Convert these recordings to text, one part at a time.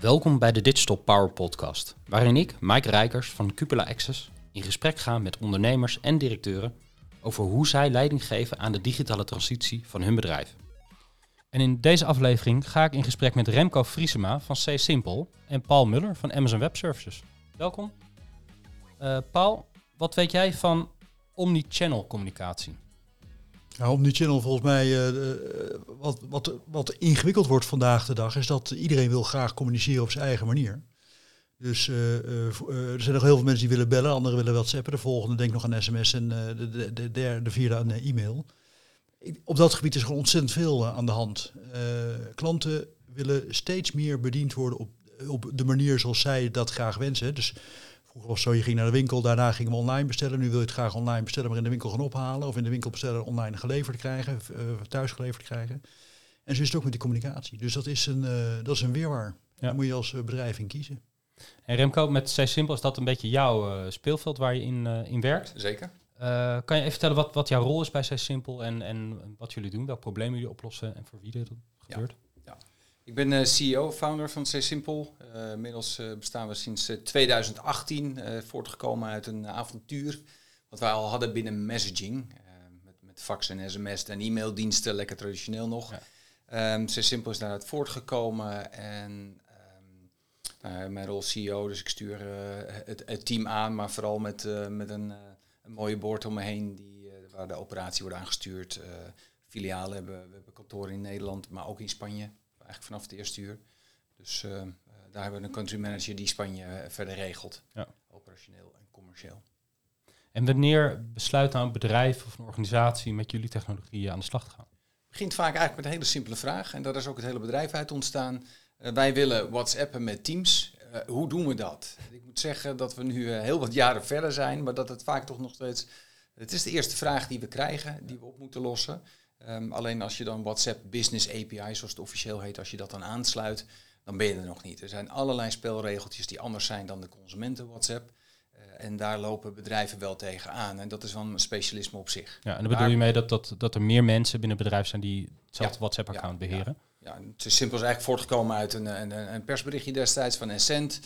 Welkom bij de Digital Power Podcast, waarin ik, Mike Rijkers van Cupola Access, in gesprek ga met ondernemers en directeuren over hoe zij leiding geven aan de digitale transitie van hun bedrijf. En in deze aflevering ga ik in gesprek met Remco Vriesema van C Simple en Paul Muller van Amazon Web Services. Welkom. Uh, Paul, wat weet jij van omnichannel communicatie? Nou, omnichannel volgens mij, uh, wat, wat, wat ingewikkeld wordt vandaag de dag, is dat iedereen wil graag communiceren op zijn eigen manier. Dus uh, er zijn nog heel veel mensen die willen bellen, anderen willen WhatsAppen, de volgende denkt nog aan sms en de, de, de derde, vierde aan e-mail. Op dat gebied is gewoon ontzettend veel aan de hand. klanten willen steeds meer bediend worden op, op de manier zoals zij dat graag wensen. Dus Vroeger was zo, je ging naar de winkel, daarna ging we online bestellen. Nu wil je het graag online bestellen, maar in de winkel gaan ophalen. Of in de winkel bestellen, online geleverd krijgen, uh, thuis geleverd krijgen. En zo is het ook met die communicatie. Dus dat is een, uh, dat is een weerwaar. Ja. Daar moet je als bedrijf in kiezen. En Remco, met C Simpel is dat een beetje jouw uh, speelveld waar je in, in werkt? Zeker. kan je even vertellen wat, wat jouw rol is bij C Simpel en, en wat jullie doen, welke problemen jullie oplossen en voor wie dit gebeurt? Ja. Ik ben uh, CEO, founder van C-Simple. Uh, inmiddels uh, bestaan we sinds 2018, voortgekomen uit een avontuur wat wij al hadden binnen messaging. met, met fax en sms en e-maildiensten, lekker traditioneel nog. Ja. Um, C-Simple is daaruit voortgekomen en um, mijn rol CEO, dus ik stuur het, het, team aan, maar vooral met, met een, een mooie boord om me heen die, waar de operatie wordt aangestuurd. filialen hebben, we hebben kantoren in Nederland, maar ook in Spanje eigenlijk vanaf het eerste uur. Dus uh, daar hebben we een country manager die Spanje eh, verder regelt. Ja. Operationeel en commercieel. En wanneer besluit nou een bedrijf of een organisatie met jullie technologieën aan de slag te gaan? Het begint vaak eigenlijk met een hele simpele vraag. En daar is ook het hele bedrijf uit ontstaan. Uh, wij willen WhatsAppen met Teams. Uh, hoe doen we dat? Ik moet zeggen dat we nu heel wat jaren verder zijn, maar dat het vaak toch nog steeds. Het is de eerste vraag die we krijgen, die we op moeten lossen. Um, alleen als je dan WhatsApp Business API, zoals het officieel heet, als je dat dan aansluit, dan ben je er nog niet. Er zijn allerlei spelregeltjes die anders zijn dan de consumenten WhatsApp. Uh, en daar lopen bedrijven wel tegen aan. En dat is wel een specialisme op zich. Ja, en dan bedoel je mee dat, dat, dat er meer mensen binnen het bedrijf zijn die hetzelfde ja, WhatsApp-account ja, beheren? Ja, ja, het is simpel is eigenlijk voortgekomen uit een, een, een persberichtje destijds van Essent.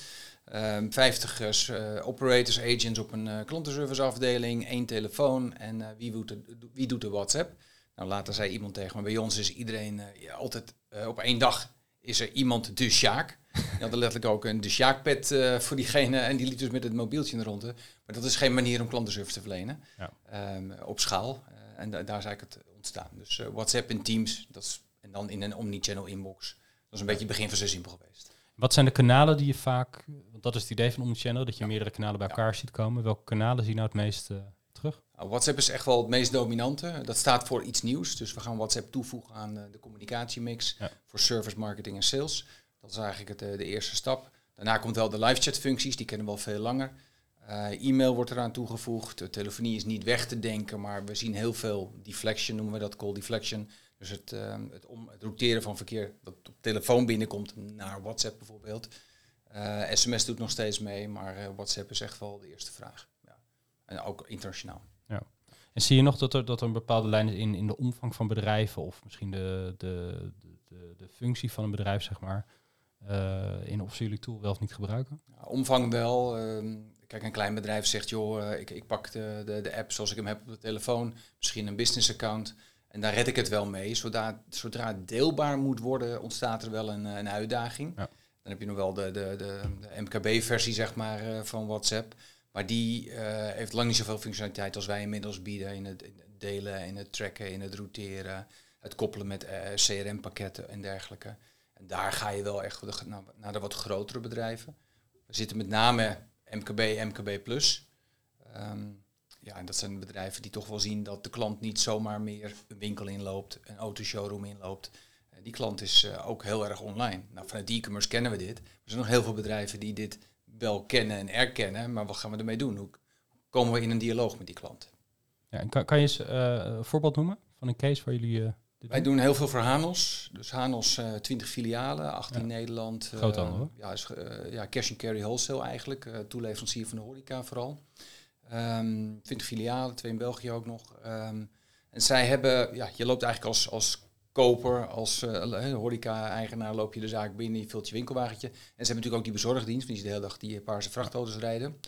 Um, 50 uh, operators, agents op een uh, klantenserviceafdeling, één telefoon en uh, wie, doet de, wie doet de WhatsApp? Nou, later zei iemand tegen me, bij ons is iedereen uh, ja, altijd uh, op één dag is er iemand de Sjaak. Je had letterlijk ook een de Sjaakpad uh, voor diegene en die liep dus met het mobieltje er rond. Maar dat is geen manier om klantenservice te verlenen ja. um, op schaal. en da daar is eigenlijk het ontstaan. Dus WhatsApp en Teams, dat is, en dan in een omnichannel inbox. Dat is een beetje het begin van zo simpel geweest. Wat zijn de kanalen die je vaak, want dat is het idee van omnichannel, dat je ja. meerdere kanalen bij elkaar ziet komen. Welke kanalen zie je nou het meest WhatsApp is echt wel het meest dominante. Dat staat voor iets nieuws. Dus we gaan WhatsApp toevoegen aan de, de communicatiemix voor service, marketing en sales. Dat is eigenlijk het, de, de eerste stap. Daarna komt wel de live chat functies, die kennen we al veel langer. Uh, e-mail wordt eraan toegevoegd. De telefonie is niet weg te denken, maar we zien heel veel deflection, noemen we dat, call deflection. Dus het, uh, het, om, het roteren van verkeer dat op telefoon binnenkomt naar WhatsApp bijvoorbeeld. Uh, SMS doet nog steeds mee, maar WhatsApp is echt wel de eerste vraag. Ja. En ook internationaal. En zie je nog dat er, dat er een bepaalde lijn is in, in de omvang van bedrijven of misschien de, de, de, de functie van een bedrijf, zeg maar, uh, in of ze jullie tool wel of niet gebruiken? Ja, omvang wel. Uh, kijk, een klein bedrijf zegt, joh, uh, ik, ik pak de, de, de app zoals ik hem heb op de telefoon, misschien een business account. En daar red ik het wel mee. Zodra, zodra het deelbaar moet worden, ontstaat er wel een, een uitdaging. Ja. Dan heb je nog wel de, de, de, de MKB-versie zeg maar, van WhatsApp. Maar die uh, heeft lang niet zoveel functionaliteit als wij inmiddels bieden in het, delen, in het tracken, in het routeren, het koppelen met uh, CRM-pakketten en dergelijke. En daar ga je wel echt naar, de wat grotere bedrijven. We zitten met name MKB, MKB+. Um, ja, en dat zijn bedrijven die toch wel zien dat de klant niet zomaar meer een winkel inloopt, een autoshowroom inloopt. Uh, die klant is ook heel erg online. Nou, vanuit e-commerce kennen we dit. Er zijn nog heel veel bedrijven die dit wel kennen en erkennen, maar wat gaan we ermee doen? Hoe komen we in een dialoog met die klant? Ja, kan, kan je eens uh, een voorbeeld noemen van een case waar jullie... Uh, Wij doen? heel veel voor Hanos. Dus Hanos uh, 20 filialen, 18 in Nederland. Groothandel, Ja, is, ja, cash and carry wholesale eigenlijk. toeleverancier van de horeca vooral. Um, ehm, 20 filialen, twee in België ook nog. Um, en zij hebben, ja, je loopt eigenlijk als, als koper, als uh, horeca-eigenaar loop je de zaak binnen, je vult je winkelwagentje. En ze hebben natuurlijk ook die bezorgdienst, die de hele dag die paarse vrachtauto's rijden.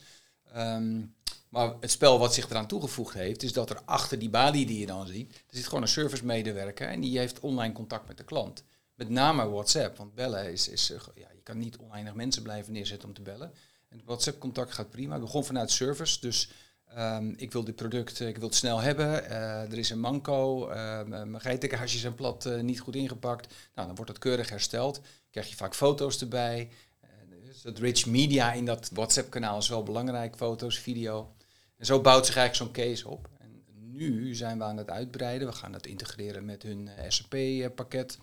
Ehm, maar het spel wat zich eraan toegevoegd heeft, is dat er achter die balie die je dan ziet, er zit gewoon een service medewerker en die heeft online contact met de klant. Met name WhatsApp, want bellen is, is ja, je kan niet oneindig mensen blijven neerzetten om te bellen. En WhatsApp-contact gaat prima. Het begon vanuit service, dus Ehm, ik wil dit product, ik wil het snel hebben. Uh, er is een manco. Uh, mijn geitenkaasjes zijn plat, uh, niet goed ingepakt. Nou, dan wordt dat keurig hersteld. Krijg je vaak foto's erbij. dus dat rich media in dat WhatsApp-kanaal is wel belangrijk. Foto's, video. En zo bouwt zich eigenlijk zo'n case op. En nu zijn we aan het uitbreiden. We gaan dat integreren met hun SAP-pakket.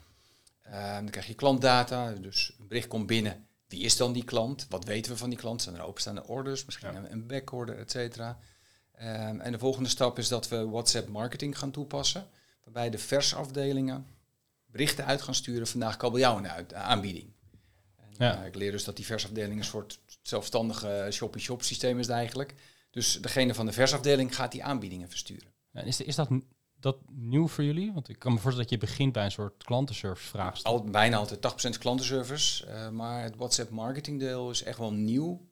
Ehm, dan krijg je klantdata. Dus een bericht komt binnen. Wie is dan die klant? Wat weten we van die klant? Zijn er openstaande orders? Misschien ja. een backorder, et cetera. Ehm, en de volgende stap is dat we WhatsApp marketing gaan toepassen. Waarbij de versafdelingen berichten uit gaan sturen. Vandaag kabeljauw een uit, aanbieding. En, ja. uh, ik leer dus dat die versafdeling een soort zelfstandige shop-shop systeem is eigenlijk. Dus degene van de versafdeling gaat die aanbiedingen versturen. Ja, is, is dat, dat nieuw voor jullie? Want ik kan me voorstellen dat je begint bij een soort klantenservice vraagstuk. Al, bijna altijd 80% klantenservice. Uh, maar het WhatsApp marketing deel is echt wel nieuw.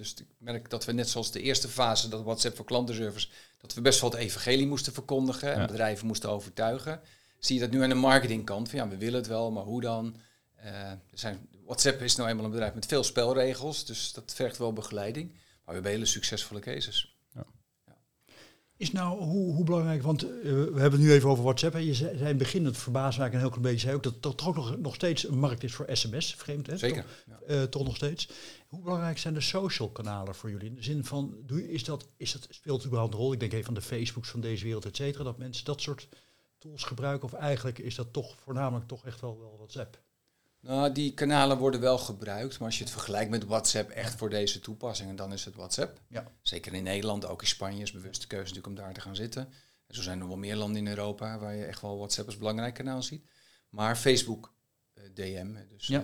Dus ik merk dat we net zoals de eerste fase, dat WhatsApp voor klantenservice, dat we best wel het evangelie moesten verkondigen en bedrijven moesten overtuigen. Zie je dat nu aan de marketingkant, van ja, we willen het wel, maar hoe dan? Uh, zijn, WhatsApp is nou eenmaal een bedrijf met veel spelregels, dus dat vergt wel begeleiding. Maar we hebben hele succesvolle cases. Is nou, hoe, hoe belangrijk, want uh, we hebben het nu even over WhatsApp. En je zei in het begin, het verbaasde eigenlijk een heel klein beetje, zei ook dat er toch nog, nog steeds een markt is voor sms, vreemd hè? Zeker. Toch, ja. uh, toch nog steeds. Hoe belangrijk zijn de social kanalen voor jullie? In de zin van, doe, is dat, is dat, speelt überhaupt een rol? Ik denk even aan de Facebooks van deze wereld, et cetera, dat mensen dat soort tools gebruiken. Of eigenlijk is dat toch voornamelijk toch echt wel, wel WhatsApp? Nou, die kanalen worden wel gebruikt, maar als je het vergelijkt met WhatsApp echt voor deze toepassingen, dan is het WhatsApp. Ja. Zeker in Nederland, ook in Spanje is bewuste keuze natuurlijk om daar te gaan zitten. En zo zijn er wel meer landen in Europa waar je echt wel WhatsApp als belangrijk kanaal ziet. Maar Facebook, uh, DM, dus ja.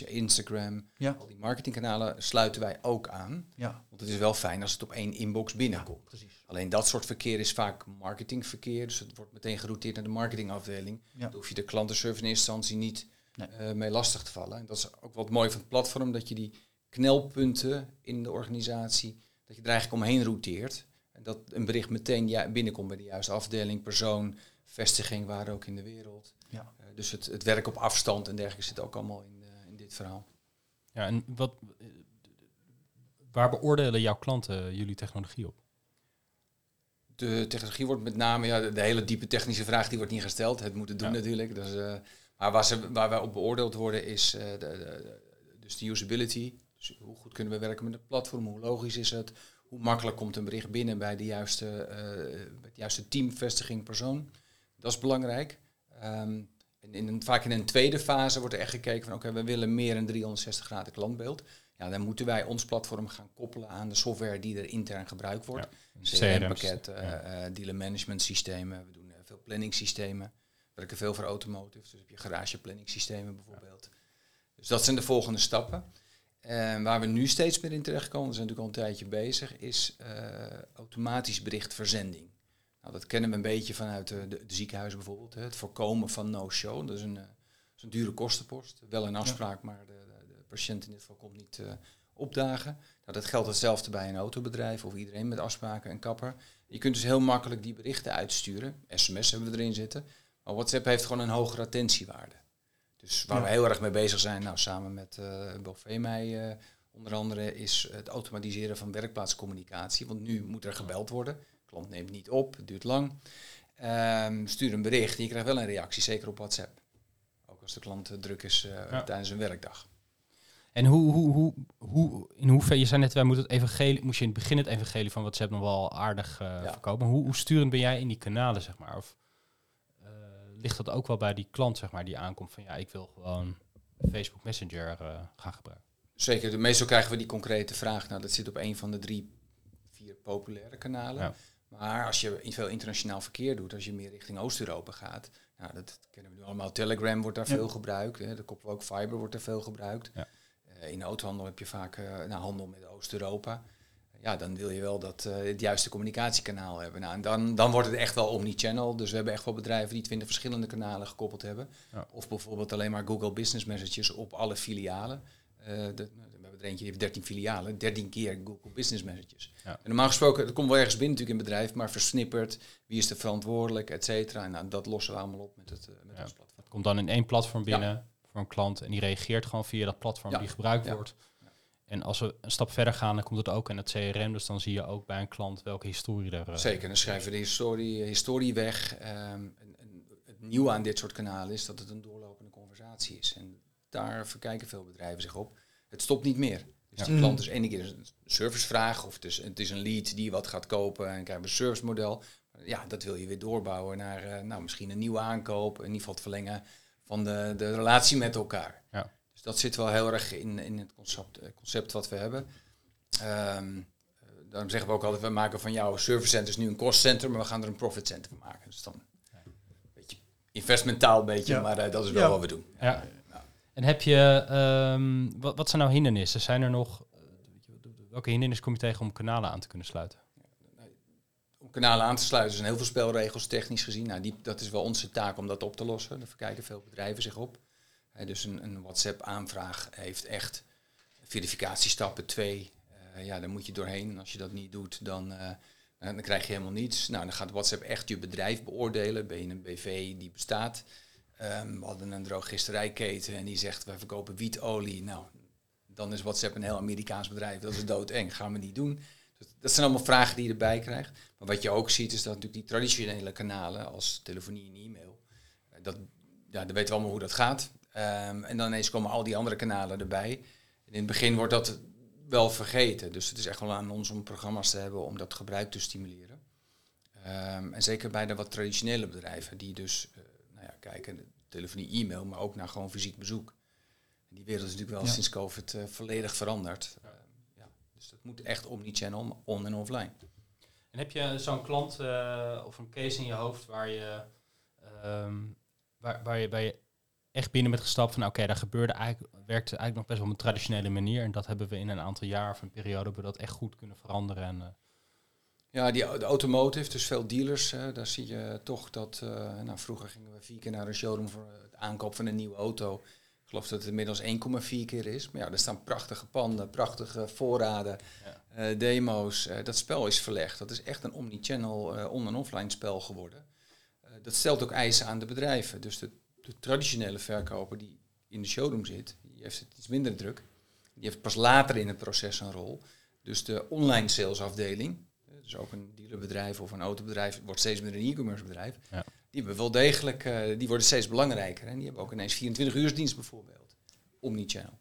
uh, Instagram, ja. al die marketingkanalen sluiten wij ook aan. Ja. Want het is wel fijn als het op één inbox binnenkomt. Ja, precies. Alleen dat soort verkeer is vaak marketingverkeer, dus het wordt meteen gerouteerd naar de marketingafdeling. Dan hoef je de klantenservice in instantie niet nee. uh, mee lastig te vallen. En dat is ook wat mooi van het platform, dat je die knelpunten in de organisatie, dat je er eigenlijk omheen routeert. En dat een bericht meteen ja, binnenkomt bij de juiste afdeling, persoon, vestiging, waar ook in de wereld. Ja. Uh, dus het, het werk op afstand en dergelijke zit ook allemaal in, uh, in dit verhaal. Ja, en wat, waar beoordelen jouw klanten jullie technologie op? De technologie wordt met name, ja, de, de, hele diepe technische vraag die wordt niet gesteld. Het moeten doen ja. natuurlijk. Dus, uh, maar waar, ze, waar wij op beoordeeld worden is uh, de, de, dus de usability. Dus hoe goed kunnen we werken met het platform? Hoe logisch is het? Hoe makkelijk komt een bericht binnen bij de juiste, uh, juiste teamvestiging persoon? Dat is belangrijk. Um, en in een, vaak in een tweede fase wordt er echt gekeken van oké, okay, we willen meer een 360 graden klantbeeld. Ja, dan moeten wij ons platform gaan koppelen aan de software die er intern gebruikt wordt. Ja, CRM-pakket, uh, ja. dealer management systemen, we doen veel planningssystemen werken veel voor automotive, dus heb je garageplanningssystemen bijvoorbeeld. Dus dat zijn de volgende stappen. En waar we nu steeds meer in terechtkomen, we zijn natuurlijk al een tijdje bezig, is uh, automatisch berichtverzending. Nou, dat kennen we een beetje vanuit de, de, de ziekenhuizen bijvoorbeeld. Hè. Het voorkomen van no-show, dat is een, uh, is een dure kostenpost. Wel een afspraak, ja. maar de, de, de, patiënt in dit geval komt niet uh, opdagen. Nou, dat geldt hetzelfde bij een autobedrijf of iedereen met afspraken en kapper. Je kunt dus heel makkelijk die berichten uitsturen. SMS hebben we erin zitten. Maar WhatsApp heeft gewoon een hogere attentiewaarde. Dus waar ja. we heel erg mee bezig zijn, nou, samen met uh, Bovee uh, onder andere, is het automatiseren van werkplaatscommunicatie. Want nu moet er gebeld worden. De klant neemt niet op, het duurt lang. Um, stuur een bericht en je krijgt wel een reactie, zeker op WhatsApp. Ook als de klant uh, druk is ja. tijdens een werkdag. En hoe, hoe, hoe, hoe, in hoeverre, je zei net, wij moeten het evangelie, moest je in het begin het evangelie van WhatsApp nog wel aardig ja. verkopen. Hoe, hoe sturend ben jij in die kanalen, zeg maar? Of, ligt dat ook wel bij die klant, zeg maar, die aankomt van ja, ik wil gewoon Facebook Messenger uh, gaan gebruiken. Zeker, de meestal krijgen we die concrete vraag. Nou, dat zit op een van de drie, vier populaire kanalen. Ja. Maar als je veel internationaal verkeer doet, als je meer richting Oost-Europa gaat, nou, dat kennen we nu allemaal. Telegram wordt daar ja. veel gebruikt. Hè. De koppel ook Fiber wordt er veel gebruikt. Ja. Uh, in de autohandel heb je vaak uh, nou, handel met Oost-Europa. Ja, dan wil je wel dat, uh, het juiste communicatiekanaal hebben. Nou, en dan, dan wordt het echt wel omni-channel. Dus we hebben echt wel bedrijven die twintig verschillende kanalen gekoppeld hebben. Ja. Of bijvoorbeeld alleen maar Google Business Messages op alle filialen. Uh, de, we hebben er eentje die heeft 13 filialen, 13 keer Google Business Messages. Ja. En normaal gesproken, dat komt wel ergens binnen natuurlijk in het bedrijf, maar versnipperd, wie is er verantwoordelijk, et cetera. En nou, dat lossen we allemaal op met het, uh, met ons platform. Het komt dan in één platform binnen voor een klant en die reageert gewoon via dat platform die gebruikt wordt. En als we een stap verder gaan, dan komt het ook in het CRM. Dus dan zie je ook bij een klant welke historie er... Uh, Zeker, dan schrijven we de historie, historie weg. Um, en, en het nieuwe aan dit soort kanalen is dat het een doorlopende conversatie is. En daar verkijken veel bedrijven zich op. Het stopt niet meer. Dus die klant is ene keer een servicevraag of het is, het is een lead die wat gaat kopen en krijgen we een servicemodel. Ja, dat wil je weer doorbouwen naar uh, nou, misschien een nieuwe aankoop, in ieder geval het verlengen van de, de relatie met elkaar. Ja dat zit wel heel erg in, in het concept, eh, concept wat we hebben. Um, daarom zeggen we ook altijd, we maken van jouw service center nu een cost center, maar we gaan er een profit center van maken. Dus dan een beetje investmentaal een beetje, maar uh, dat is wel wat we doen. Ja. En heb je, um, wat, wat zijn nou hindernissen? Zijn er nog, welke hindernissen kom je tegen om kanalen aan te kunnen sluiten? Om kanalen aan te sluiten zijn heel veel spelregels technisch gezien. Nou, die, dat is wel onze taak om dat op te lossen. Daar verkijken veel bedrijven zich op dus een, een WhatsApp-aanvraag heeft echt verificatiestappen twee. Uh, ja, daar moet je doorheen. En als je dat niet doet, dan, uh, dan krijg je helemaal niets. Nou, dan gaat WhatsApp echt je bedrijf beoordelen. Ben je een BV die bestaat? Um, we hadden een drogisterijketen en die zegt, wij verkopen wietolie. Nou, dan is WhatsApp een heel Amerikaans bedrijf. Dat is doodeng, gaan we niet doen. Dus dat zijn allemaal vragen die je erbij krijgt. Maar wat je ook ziet, is dat natuurlijk die traditionele kanalen als telefonie en e-mail, dat, ja, dan weten we allemaal hoe dat gaat. Um, en dan ineens komen al die andere kanalen erbij. En in het begin wordt dat wel vergeten. Dus het is echt wel aan ons om programma's te hebben om dat gebruik te stimuleren. Um, en zeker bij de wat traditionele bedrijven, die dus uh, nou ja, kijken, telefonie, e-mail, maar ook naar gewoon fysiek bezoek. En die wereld is natuurlijk wel sinds COVID uh, volledig veranderd. Uh, ja. Dus dat moet echt omni-channel, on en offline. En heb je zo'n klant uh, of een case in je hoofd waar je, um, waar, waar je, bij je echt binnen met gestapt van oké, daar gebeurde eigenlijk, werkte eigenlijk nog best wel op een traditionele manier. En dat hebben we in een aantal jaar of een periode hebben we dat echt goed kunnen veranderen. En, uh, ja, die, de automotive, dus veel dealers, daar zie je toch dat, uh, nou vroeger gingen we vier keer naar een showroom voor het aankoop van een nieuwe auto. Ik geloof dat het inmiddels 1,4 keer is. Maar ja, er staan prachtige panden, prachtige voorraden, ja. uh, demo's. dat spel is verlegd. Dat is echt een omni-channel on- en offline spel geworden. dat stelt ook eisen aan de bedrijven. Dus de de traditionele verkoper die in de showroom zit, die heeft het iets minder druk. Die heeft pas later in het proces een rol. Dus de online salesafdeling, dus ook een dealerbedrijf of een autobedrijf, wordt steeds meer een e-commerce bedrijf. Ja. Die hebben wel degelijk, uh, die worden steeds belangrijker. En die hebben ook ineens 24 uur dienst bijvoorbeeld. Omnichannel.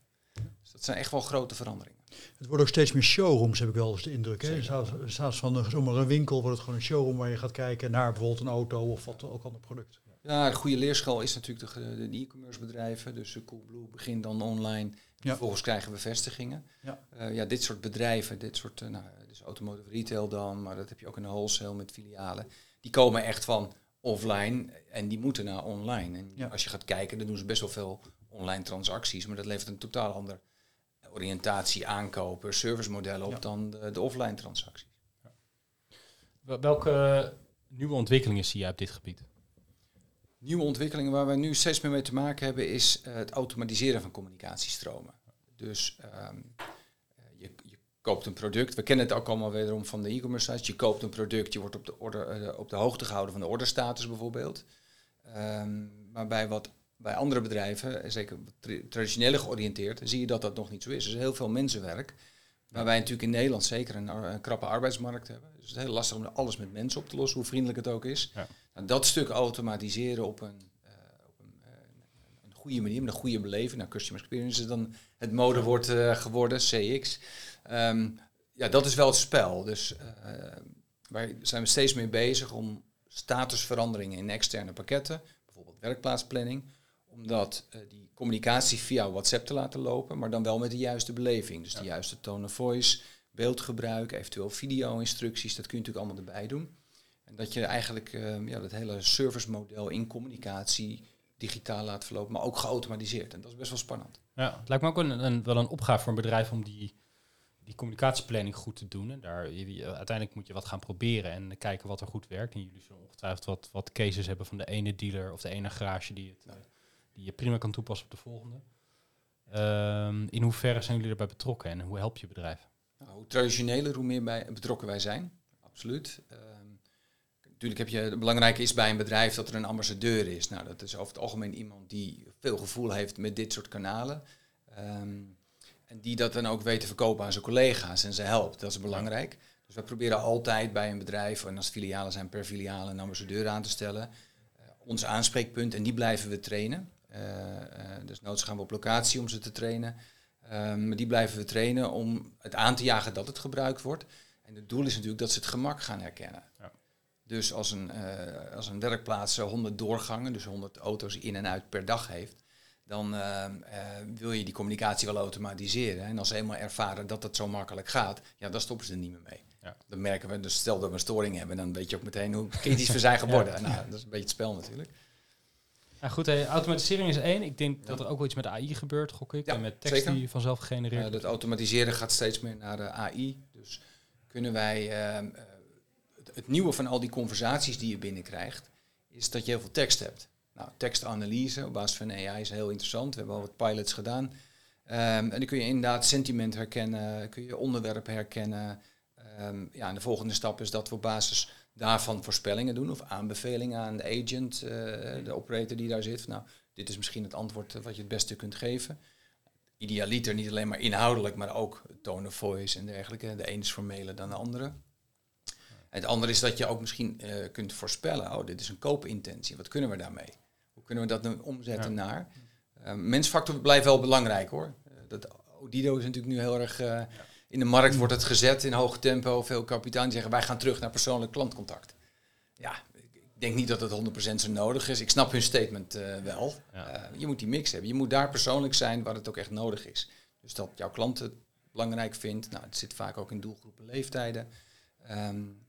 Dus dat zijn echt wel grote veranderingen. Het wordt ook steeds meer showrooms, heb ik wel eens de indruk. Hè? In plaats van een, zomaar een winkel wordt het gewoon een showroom waar je gaat kijken naar bijvoorbeeld een auto of wat ook ander product. Ja, een goede leerschool is natuurlijk de, de e-commerce bedrijven. Dus Coolblue begint dan online. Ja. Vervolgens krijgen we vestigingen. Ja. Uh, ja, dit soort bedrijven, dit soort, uh, nou, dus automotive retail dan, maar dat heb je ook in de wholesale met filialen. Die komen echt van offline en die moeten naar online. En ja. als je gaat kijken, dan doen ze best wel veel online transacties, maar dat levert een totaal ander oriëntatie, aankopen, servicemodellen op dan de, de, offline transacties. Welke nieuwe ontwikkelingen zie je op dit gebied? Nieuwe ontwikkelingen waar we nu steeds meer mee te maken hebben, is uh, het automatiseren van communicatiestromen. Dus um, je, je, koopt een product. We kennen het ook allemaal wederom van de e-commerce sites. Je koopt een product, je wordt op de, order, uh, op de hoogte gehouden van de orderstatus bijvoorbeeld. Um, maar bij wat bij andere bedrijven, zeker traditioneel georiënteerd, zie je dat dat nog niet zo is. Er is heel veel mensenwerk. Waar wij natuurlijk in Nederland zeker een, een, krappe arbeidsmarkt hebben. Dus het is heel lastig om alles met mensen op te lossen, hoe vriendelijk het ook is. Ja. Nou, dat stuk automatiseren op een, uh, op een, uh, een, goede manier, met een goede beleving. Nou, customer experience is dan het modewoord uh, geworden, CX. Um, ja, dat is wel het spel. Dus waar zijn we steeds mee bezig om statusveranderingen in externe pakketten, bijvoorbeeld werkplaatsplanning, omdat die communicatie via WhatsApp te laten lopen, maar dan wel met de juiste beleving. Dus de juiste tone of voice, beeldgebruik, eventueel video-instructies, dat kun je natuurlijk allemaal erbij doen. En dat je eigenlijk uh, ja, dat hele servicemodel in communicatie digitaal laat verlopen, maar ook geautomatiseerd. En dat is best wel spannend. Ja, het lijkt me ook een, een, wel een opgave voor een bedrijf om die, die communicatieplanning goed te doen. En daar, je- uiteindelijk moet je wat gaan proberen en kijken wat er goed werkt. En jullie zullen ongetwijfeld wat, wat cases hebben van de ene dealer of de ene garage die, het, eh, die je prima kan toepassen op de volgende. Ehm, in hoeverre zijn jullie erbij betrokken en hoe help je bedrijf? Nou, hoe traditioneler, hoe meer bij betrokken wij zijn. Absoluut. Ehm, natuurlijk heb je, het belangrijke is bij een bedrijf dat er een ambassadeur is. Nou, dat is over het algemeen iemand die veel gevoel heeft met dit soort kanalen. Ehm, en die dat dan ook weet te verkopen aan zijn collega's en ze helpt. Dat is belangrijk. Dus wij proberen altijd bij een bedrijf, en als filialen zijn per filiaal, een ambassadeur aan te stellen. Eh, ons aanspreekpunt en die blijven we trainen. Eh, eh, dus noods gaan we op locatie om ze te trainen. Um, maar die blijven we trainen om het aan te jagen dat het gebruikt wordt. En het doel is natuurlijk dat ze het gemak gaan herkennen. Dus als een, uh, als een werkplaats 100 doorgangen, dus 100 auto's in en uit per dag heeft, dan uh, uh, wil je die communicatie wel automatiseren. En als ze eenmaal ervaren dat het zo makkelijk gaat, ja, dan stoppen ze er niet meer mee. Ja. Dan merken we, dus stel dat we een storing hebben, dan weet je ook meteen hoe kritisch we zijn geworden. ja. Nou, dat is een beetje het spel natuurlijk. Ja, goed, hey, automatisering is één. Ik denk ja. dat er ook wel iets met AI gebeurt, gok ik. Ja, en met tekst zeker. die vanzelf gegenereerd uh, Dat automatiseren gaat steeds meer naar de AI. Dus kunnen wij... Het, nieuwe van al die conversaties die je binnenkrijgt... is dat je heel veel tekst hebt. Nou, tekstanalyse op basis van AI is heel interessant. We hebben al wat pilots gedaan. Um, en dan kun je inderdaad sentiment herkennen, kun je onderwerp herkennen. Um, ja, en de volgende stap is dat we op basis daarvan voorspellingen doen of aanbevelingen aan de agent, uh, de operator die daar zit. Nou, dit is misschien het antwoord wat je het beste kunt geven. Idealiter niet alleen maar inhoudelijk, maar ook tone of voice en dergelijke. De een is formeler dan de andere. Het andere is dat je ook misschien uh, kunt voorspellen, oh, dit is een koopintentie, wat kunnen we daarmee? Hoe kunnen we dat nu omzetten ja. naar? Uh, mensfactor blijft wel belangrijk hoor. Uh, dat Odido is natuurlijk nu heel erg... Ja. In de markt wordt het gezet in hoog tempo. Veel kapitein zeggen wij gaan terug naar persoonlijk klantcontact. Ja, ik denk niet dat het 100% zo nodig is. Ik snap hun statement wel. Ja. Je moet die mix hebben. Je moet daar persoonlijk zijn waar het ook echt nodig is. Dus dat jouw klant het belangrijk vindt. Nou, het zit vaak ook in doelgroepen leeftijden. Um, en, en, en,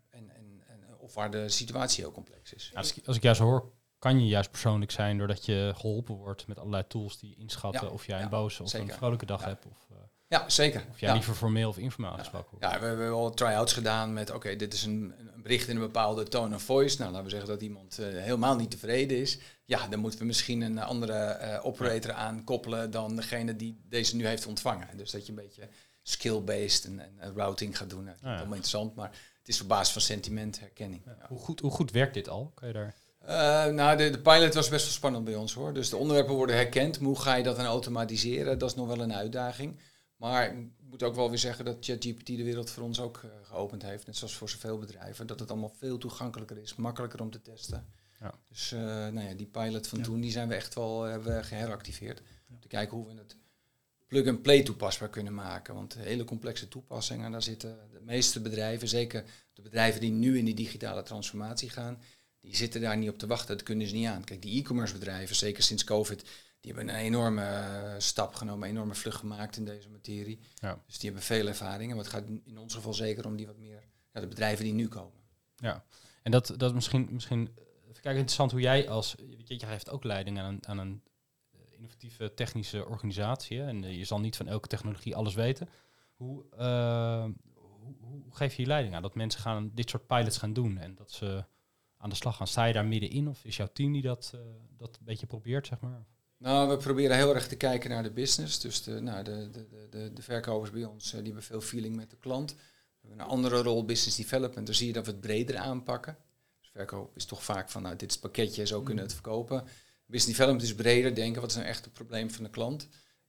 of waar de situatie heel complex is. Als ik, als ik jou zo hoor, kan je juist persoonlijk zijn doordat je geholpen wordt met allerlei tools die inschatten of jij een boze of zeker. een vrolijke dag hebt. Of, uh, ja, zeker. Of jij liever formeel of informeel aangesproken wordt. Ja, we hebben wel try-outs gedaan met, oké, okay, dit is een, een, bericht in een bepaalde tone of voice. Nou, laten we zeggen dat iemand uh, helemaal niet tevreden is. Ja, dan moeten we misschien een andere uh, operator ja. aankoppelen dan degene die deze nu heeft ontvangen. Dus dat je een beetje skill-based en, en routing gaat doen. Nou, dat is allemaal interessant, maar het is op basis van sentimentherkenning. Hoe, goed, hoe goed werkt dit al? Kan je daar... Uh, nou, de, de, pilot was best wel spannend bij ons hoor. Dus de onderwerpen worden herkend. Maar hoe ga je dat dan automatiseren? Dat is nog wel een uitdaging. Maar ik moet ook wel weer zeggen dat ChatGPT de wereld voor ons ook uh, geopend heeft. Net zoals voor zoveel bedrijven. Dat het allemaal veel toegankelijker is, makkelijker om te testen. Ja. Dus uh, nou ja, die pilot van toen, die zijn we echt wel hebben geheractiveerd. Om te kijken hoe we het plug-and-play toepasbaar kunnen maken. Want hele complexe toepassingen, daar zitten de meeste bedrijven, zeker de bedrijven die nu in die digitale transformatie gaan, die zitten daar niet op te wachten, dat kunnen ze niet aan. Kijk, die e-commerce bedrijven, zeker sinds COVID, die hebben een enorme uh, stap genomen, een enorme vlucht gemaakt in deze materie. Ja. Dus die hebben veel ervaring. En het gaat in ons geval zeker om die wat meer, ja, de bedrijven die nu komen. Ja, en dat, dat misschien, misschien, even kijken, interessant hoe jij als, je geeft ook leiding aan een, aan een innovatieve technische organisatie. En uh, je zal niet van elke technologie alles weten. Hoe, uh, hoe, geef je je leiding aan? Dat mensen gaan dit soort pilots gaan doen en dat ze aan de slag gaan. Sta je daar middenin of is jouw team die dat, uh, dat een beetje probeert, zeg maar? Nou, we proberen heel erg te kijken naar de business. Dus de, nou, de, de, de, de verkopers bij ons, die hebben veel feeling met de klant. We hebben een andere rol, business development. Dan zie je dat we het breder aanpakken. Dus verkoop is toch vaak van, nou, dit is het pakketje, zo kunnen we het verkopen. Business development is breder denken, wat is nou echt het probleem van de klant?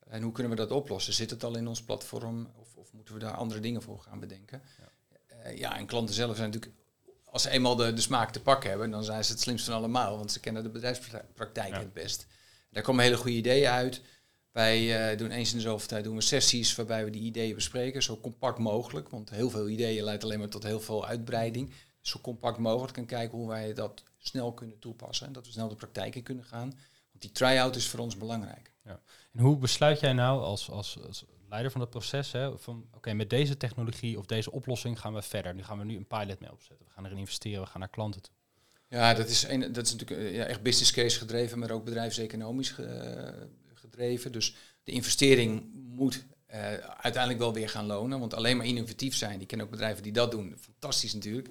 En hoe kunnen we dat oplossen? Zit het al in ons platform of, of moeten we daar andere dingen voor gaan bedenken? Ja, uh, ja en klanten zelf zijn natuurlijk, als ze eenmaal de, de smaak te pakken hebben, dan zijn ze het slimst van allemaal, want ze kennen de bedrijfspraktijk ja. het best. Daar komen hele goede ideeën uit. Wij uh, doen eens in de zoveel tijd doen we sessies waarbij we die ideeën bespreken, zo compact mogelijk, want heel veel ideeën leidt alleen maar tot heel veel uitbreiding. Zo compact mogelijk en kijken hoe wij dat snel kunnen toepassen en dat we snel de praktijk in kunnen gaan. Want die try-out is voor ons belangrijk. Ja. En hoe besluit jij nou als, als, als leider van het proces, hè, van oké, okay, met deze technologie of deze oplossing gaan we verder. Nu gaan we nu een pilot mee opzetten. We gaan erin investeren, we gaan naar klanten toe. Ja, dat is, een, dat is natuurlijk ja, echt business case gedreven, maar ook bedrijfseconomisch ge, gedreven. Dus de investering moet eh, uiteindelijk wel weer gaan lonen. Want alleen maar innovatief zijn, ik ken ook bedrijven die dat doen, fantastisch natuurlijk.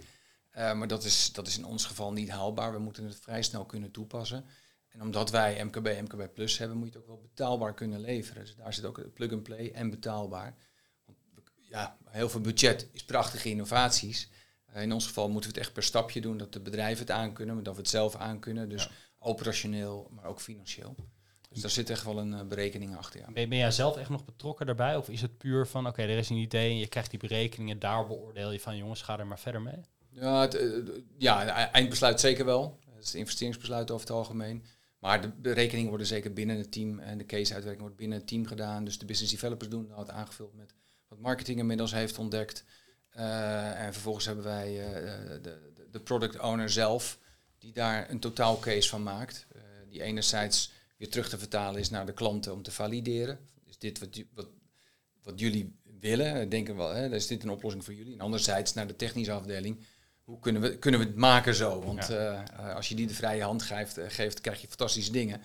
Eh, maar dat is, dat is in ons geval niet haalbaar. We moeten het vrij snel kunnen toepassen. En omdat wij MKB, MKB Plus hebben, moet je het ook wel betaalbaar kunnen leveren. Dus daar zit ook plug-and-play en betaalbaar. Want, ja, heel veel budget is prachtige innovaties. Uh, in ons geval moeten we het echt per stapje doen, dat de bedrijven het aankunnen, maar dat we het zelf aankunnen. Dus operationeel, maar ook financieel. Dus daar zit echt wel een uh, berekening achter. Ja. Ben, ben jij zelf echt nog betrokken daarbij? Of is het puur van, oké, er is een idee en je krijgt die berekeningen, daar beoordeel je van, jongens, ga er maar verder mee? Ja, uh, ja eindbesluit zeker wel. Dat is het investeringsbesluit over het algemeen. Maar de berekeningen worden zeker binnen het team en de case-uitwerking wordt binnen het team gedaan. Dus de business developers doen dat aangevuld met wat marketing inmiddels heeft ontdekt. Uh, en vervolgens hebben wij de, de, product owner zelf, die daar een totaal case van maakt. die enerzijds weer terug te vertalen is naar de klanten om te valideren. Is dit wat, wat, wat jullie willen? Denken wel, hè, is dit een oplossing voor jullie? En anderzijds naar de technische afdeling. Hoe kunnen we, kunnen we het maken zo? Want eh, eh, als je die de vrije hand geeft, uh, geeft, krijg je fantastische dingen.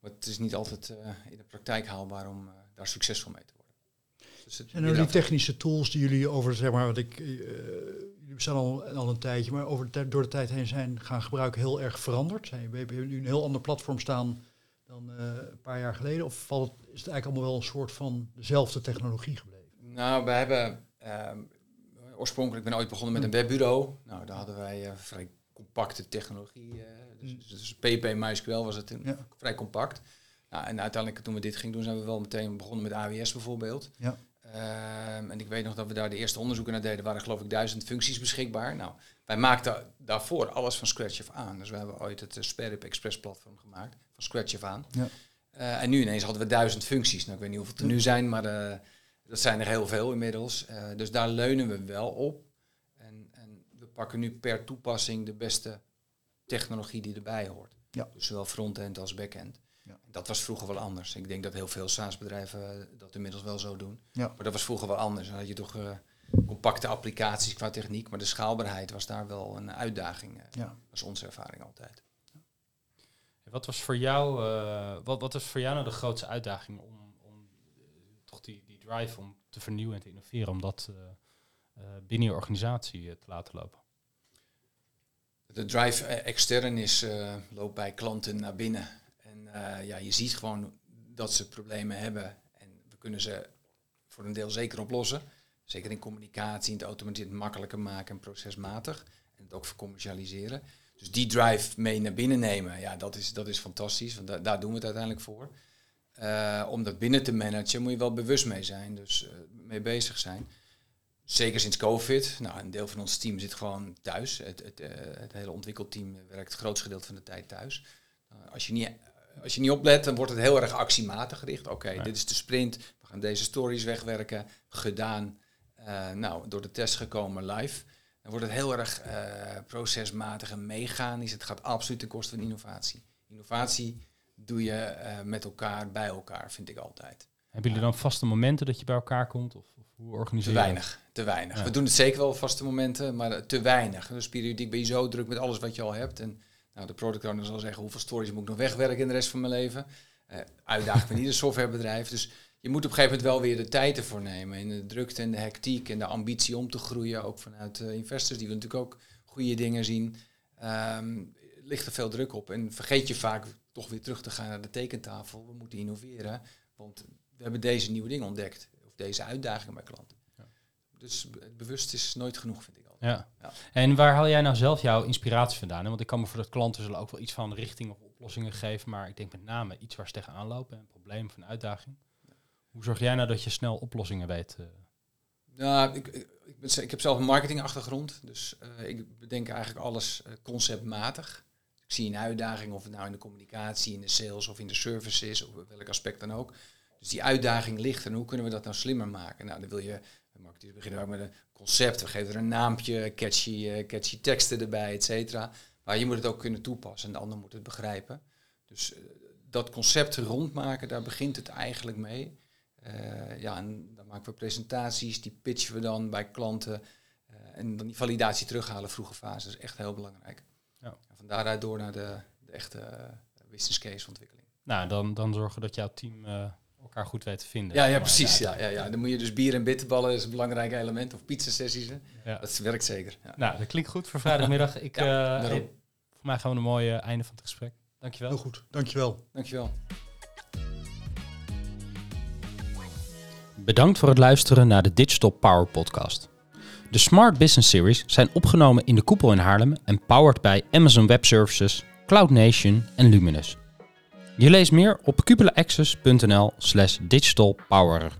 Maar het is niet altijd in de praktijk haalbaar om daar succesvol mee te worden. Dus en die technische tools die jullie over, zeg maar, wat ik, jullie bestaan al, al een tijdje, maar over de, door de tijd heen zijn gaan gebruiken heel erg veranderd. Zijn, we hebben nu een heel ander platform staan dan uh, een paar jaar geleden? Of valt het, is het eigenlijk allemaal wel een soort van dezelfde technologie gebleven? Nou, we hebben uh, oorspronkelijk ben ooit begonnen met een webbureau. Nou, daar hadden wij uh, vrij compacte technologie. Uh, dus, mm. dus, PP, MySQL was het ja. vrij compact. Nou, en uiteindelijk toen we dit gingen doen, zijn we wel meteen begonnen met AWS bijvoorbeeld. Ja. Ehm, en ik weet nog dat we daar de eerste onderzoeken naar deden. waren geloof ik duizend functies beschikbaar. Nou, wij maakten daarvoor alles van scratch af aan. Dus we hebben ooit het Sperrip Express platform gemaakt van scratch af aan. Ja. Uh, en nu ineens hadden we duizend functies. Nou, ik weet niet hoeveel er nu zijn, maar uh, dat zijn er heel veel inmiddels. Uh, dus daar leunen we wel op. En, en, we pakken nu per toepassing de beste technologie die erbij hoort. Ja. Dus zowel front-end als back-end. Ja. Dat was vroeger wel anders. Ik denk dat heel veel SaaS-bedrijven dat inmiddels wel zo doen. Ja. Maar dat was vroeger wel anders. Dan had je toch compacte applicaties qua techniek, maar de schaalbaarheid was daar wel een uitdaging. Ja. Dat is onze ervaring altijd. Wat was voor jou, uh, wat, wat was voor jou nou de grootste uitdaging om, om uh, toch die, die drive om te vernieuwen en te innoveren, om dat uh, binnen je organisatie te laten lopen? De drive extern is, loopt bij klanten naar binnen. En ja, je ziet gewoon dat ze problemen hebben en we kunnen ze voor een deel zeker oplossen. Zeker in communicatie, in het automatiseren, makkelijker maken en procesmatig. En het ook vercommercialiseren. Dus die drive mee naar binnen nemen, ja, dat is, dat is fantastisch. Want daar doen we het uiteindelijk voor. Uh, om dat binnen te managen moet je wel bewust mee zijn, dus uh, mee bezig zijn. Zeker sinds COVID. Nou, een deel van ons team zit gewoon thuis. Het, het, uh, het hele ontwikkelteam werkt het grootste gedeelte van de tijd thuis. als, je niet, als je niet oplet, dan wordt het heel erg actiematig gericht. Oké, dit is de sprint. We gaan deze stories wegwerken. Gedaan. nou, door de test gekomen live. Dan wordt het heel erg procesmatig en mechanisch. Het gaat absoluut ten koste van innovatie. Innovatie doe je uh, met elkaar, bij elkaar, vind ik altijd. Hebben jullie dan vaste momenten dat je bij elkaar komt? Of, of hoe organiseer je Te weinig, te weinig. We doen het zeker wel vaste momenten, maar te weinig. Dus periodiek ben je zo druk met alles wat je al hebt. En nou, de product owner zal zeggen, hoeveel stories moet ik nog wegwerken in de rest van mijn leven? Uh, uitdaging van ieder softwarebedrijf. Dus je moet op een gegeven moment wel weer de tijd ervoor nemen. In de drukte en de hectiek en de ambitie om te groeien. Ook vanuit uh, investors, die we natuurlijk ook goede dingen zien. Um, ligt er veel druk op. En vergeet je vaak toch weer terug te gaan naar de tekentafel. We moeten innoveren. Want we hebben deze nieuwe dingen ontdekt. Of deze uitdagingen bij klanten. Ja. Dus bewust is nooit genoeg, vind ik al. Ja. ja. En waar haal jij nou zelf jouw inspiratie vandaan? Want ik kan me voor dat klanten zullen ook wel iets van richting of oplossingen geven. Maar ik denk met name iets waar ze tegenaan lopen. Een probleem of een uitdaging. Hoe zorg jij nou dat je snel oplossingen weet? Nou, ik, ik, ben, ik, heb zelf een marketingachtergrond, dus uh, ik bedenk eigenlijk alles uh, conceptmatig. Zie een uitdaging, of het nou in de communicatie, in de sales of in de services, of welk aspect dan ook. Dus die uitdaging ligt en hoe kunnen we dat nou slimmer maken? Nou, dan wil je, marketing beginnen ook met een concept, we geven er een naampje, catchy, catchy teksten erbij, et cetera. Maar je moet het ook kunnen toepassen en de ander moet het begrijpen. Dus dat concept rondmaken, daar begint het eigenlijk mee. Uh, ja, en dan maken we presentaties, die pitchen we dan bij klanten. En dan die validatie terughalen, vroege fase, is echt heel belangrijk. Van daaruit door naar de, de echte uh, business case ontwikkeling. Nou, dan, dan zorgen dat jouw team ook elkaar goed weten te vinden. Ja, ja precies. Ja, ja, ja. Dan moet je dus bier en bitterballen is een belangrijk element. Of pizzasessies. hè. Ja. Dat werkt zeker. Ja. Nou, dat klinkt goed voor vrijdagmiddag. Ik, Ja, eh, eh, voor mij gewoon een mooi eh, einde van het gesprek. Dankjewel. Heel goed, dankjewel. Dankjewel. Bedankt voor het luisteren naar de Digital Power Podcast. De Smart Business Series zijn opgenomen in de koepel in Haarlem en powered bij Amazon Web Services, Cloud Nation en Luminous. Je leest meer op cupulaaccess.nl slash digitalpower.